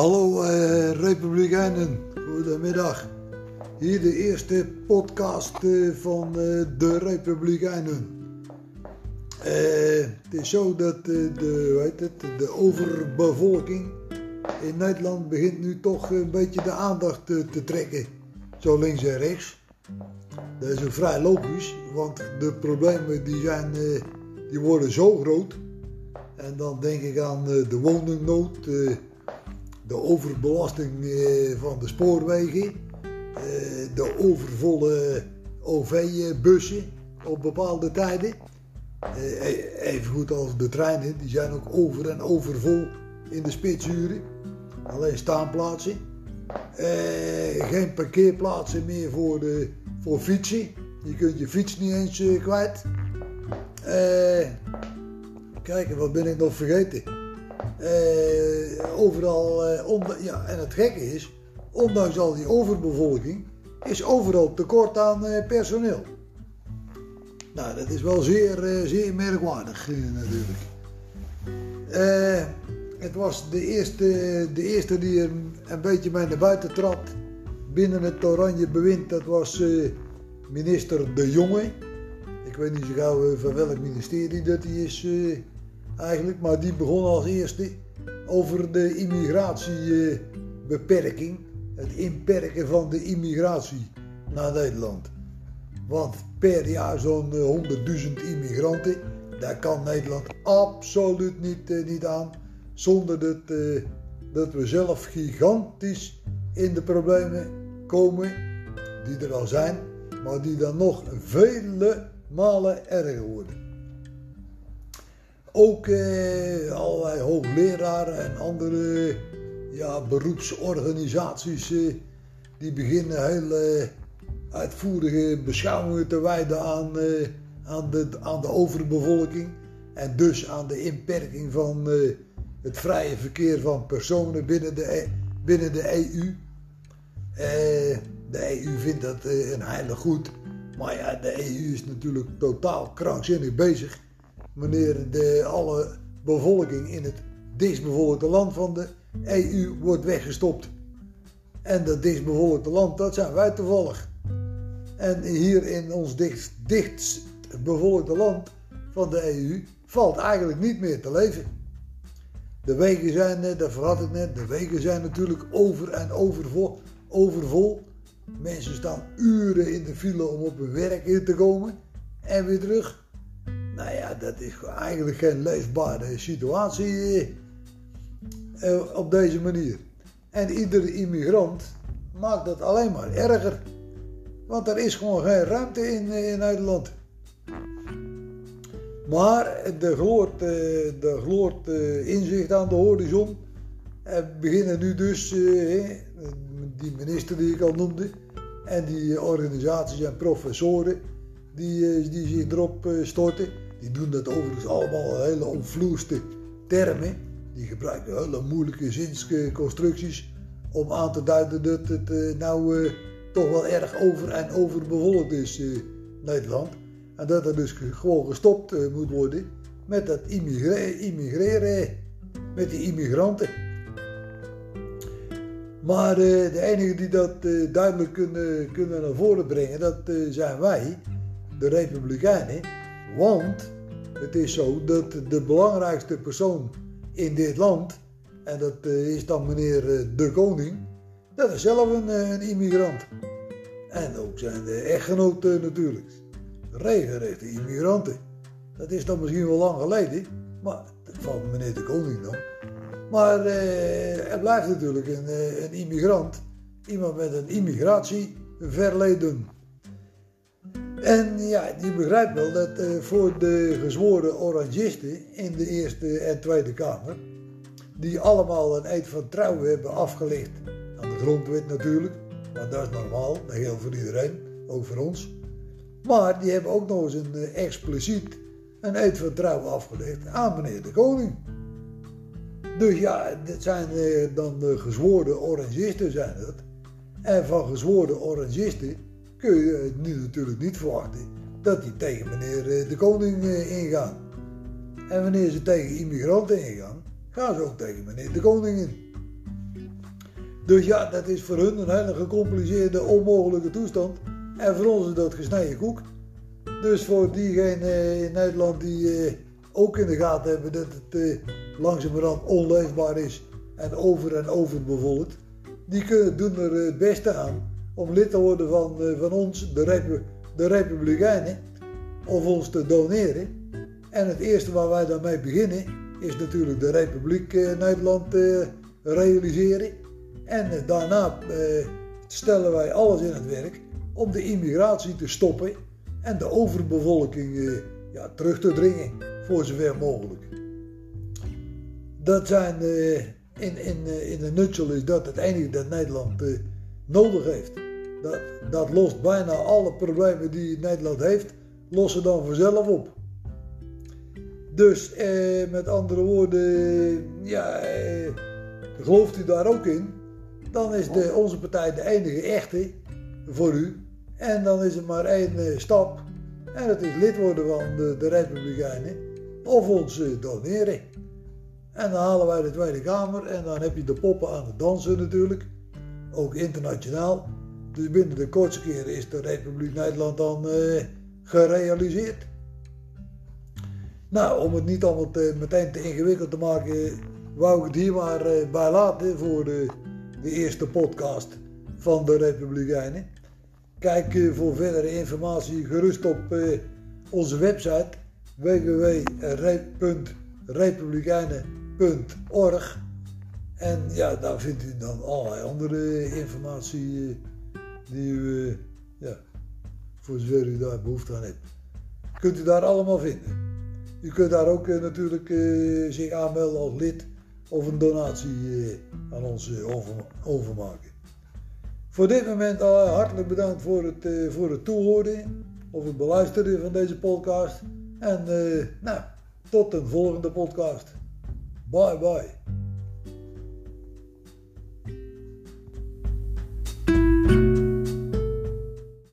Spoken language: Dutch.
Hallo uh, Republikeinen, goedemiddag. Hier de eerste podcast uh, van uh, de Republikeinen. het is zo dat de, weet het, de overbevolking in Nederland begint nu toch een beetje de aandacht te, te trekken. Zo links en rechts. Dat is ook vrij logisch, want de problemen die, zijn, die worden zo groot. En dan denk ik aan de woningnood de overbelasting eh, van de spoorwegen, eh, de overvolle OV-bussen op bepaalde tijden. Eh, e-, even goed als de treinen, die zijn ook over en overvol in de spitsuren. Alleen staanplaatsen. geen parkeerplaatsen meer voor, de, voor fietsen. Je kunt je fiets niet eens kwijt. Kijken, wat ben ik nog vergeten? Uh, overal, uh, ja, en het gekke is, ondanks al die overbevolking, is overal tekort aan uh, personeel. Nou, dat is wel zeer, zeer merkwaardig natuurlijk. het was de eerste, de eerste die er een beetje mee naar buiten trad binnen het oranje bewind. Dat was minister De Jonge. Ik weet niet zo gauw van welk ministerie dat hij is eigenlijk, maar die begon als eerste over de immigratiebeperking, het inperken van de immigratie naar Nederland. Want per jaar zo'n 100.000 immigranten, daar kan Nederland absoluut niet, eh, niet aan, zonder dat, eh, dat we zelf gigantisch in de problemen komen, die er al zijn, maar die dan nog vele malen erger worden. Ook eh, allerlei hoogleraren en andere ja, beroepsorganisaties eh, die beginnen heel eh, uitvoerige beschouwingen te wijden aan, eh, aan, de, aan de overbevolking. En dus aan de inperking van eh, het vrije verkeer van personen binnen de, e, binnen de EU. Eh, de EU vindt dat een heilig goed. Maar ja, de EU is natuurlijk totaal krankzinnig bezig wanneer de, alle bevolking in het dichtstbevolkte land van de EU wordt weggestopt. En dat dichtstbevolkte land, dat zijn wij toevallig. En hier in ons dichtst, dichtst bevolkte land van de EU valt eigenlijk niet meer te leven. De wegen zijn, dat verrat ik net, de wegen zijn natuurlijk over en overvol. overvol. Mensen staan uren in de file om op hun werk te komen en weer terug. Nou ja, dat is eigenlijk geen leefbare situatie eh, op deze manier. En iedere immigrant maakt dat alleen maar erger. Want er is gewoon geen ruimte in, eh, in Nederland. Maar de gloort, eh, de gloort inzicht aan de horizon. En beginnen nu dus, die minister die ik al noemde, en die organisaties en professoren die, die zich erop storten die doen dat overigens allemaal hele omvloerste termen. Die gebruiken hele moeilijke zinsconstructies om aan te duiden dat het uh, nou uh, toch wel erg over en over bevolkt is, uh, Nederland. En dat er dus gewoon gestopt moet worden met dat immigreren, immigreren met die immigranten. Maar de enigen die dat duidelijk kunnen, kunnen naar voren brengen, dat zijn wij, de Republikeinen. Want het is zo dat de belangrijkste persoon in dit land, en dat eh, is dan meneer eh, de koning, dat is zelf een, eh, een immigrant. En ook zijn de echtgenoten natuurlijk. Regenrechte immigranten. Dat is dan misschien wel lang geleden, maar valt meneer de koning dan. Maar eh, blijft natuurlijk een, een immigrant, iemand met een immigratieverleden. En ja, je begrijpt wel dat uh, voor de gezworen orangisten in de Eerste en Tweede Kamer, die allemaal een eed van trouw hebben afgelegd aan de grondwet natuurlijk, maar dat is normaal, dat geldt voor iedereen, ook voor ons. Maar die hebben ook nog eens een uh, expliciet een eed van trouw afgelegd aan meneer de koning. Dus ja, dit zijn uh, dan de gezworen orangisten zijn dat. En van gezworen orangisten kun je nu natuurlijk niet verwachten dat die tegen meneer eh, de koning eh, ingaan. En wanneer ze tegen immigranten ingaan, gaan ze ook tegen meneer de koning in. Dus ja, dat is voor hun een hele gecompliceerde, onmogelijke toestand. En voor ons is dat gesneden koek. Dus voor diegenen in Nederland die eh, ook in de gaten hebben dat het eh, langzamerhand onleefbaar is en over en over bevolkt, die kunnen doen er het beste aan om lid te worden van, eh, van ons, de, de Republikeinen, of ons te doneren. En het eerste waar wij daarmee beginnen is natuurlijk de Republiek eh, Nederland realiseren. En eh, daarna stellen wij alles in het werk om de immigratie te stoppen en de overbevolking ja, terug te dringen voor zover mogelijk. Dat zijn in, in, in een nutshell is dat het enige dat Nederland nodig heeft. Dat, dat lost bijna alle problemen die Nederland heeft, lossen dan vanzelf op. Dus eh, met andere woorden, ja, eh, gelooft u daar ook in? Dan is de, onze partij de enige echte voor u. En dan is er maar één eh, stap. En dat is lid worden van de, de Republikeinen. Of ons doneren. En dan halen wij de Tweede Kamer. En dan heb je de poppen aan het dansen natuurlijk. Ook internationaal. Dus binnen de kortste keren is de Republiek Nederland dan eh, gerealiseerd. Nou, om het niet allemaal te, meteen te ingewikkeld te maken, wou ik het hier maar eh, bij laten voor de, de eerste podcast van de Republikeinen. Kijk eh, voor verdere informatie gerust op onze website www.republikeinen.org en ja, daar vindt u dan allerlei andere informatie eh, die u, eh, ja, voor zover u daar behoefte aan hebt. Kunt u daar allemaal vinden. U kunt daar ook eh, natuurlijk eh, zich aanmelden als lid of een donatie eh, aan ons eh, over, overmaken. Voor dit moment hartelijk bedankt voor het, eh, voor het toehoren of het beluisteren van deze podcast. En eh, nou, tot een volgende podcast. Bye bye.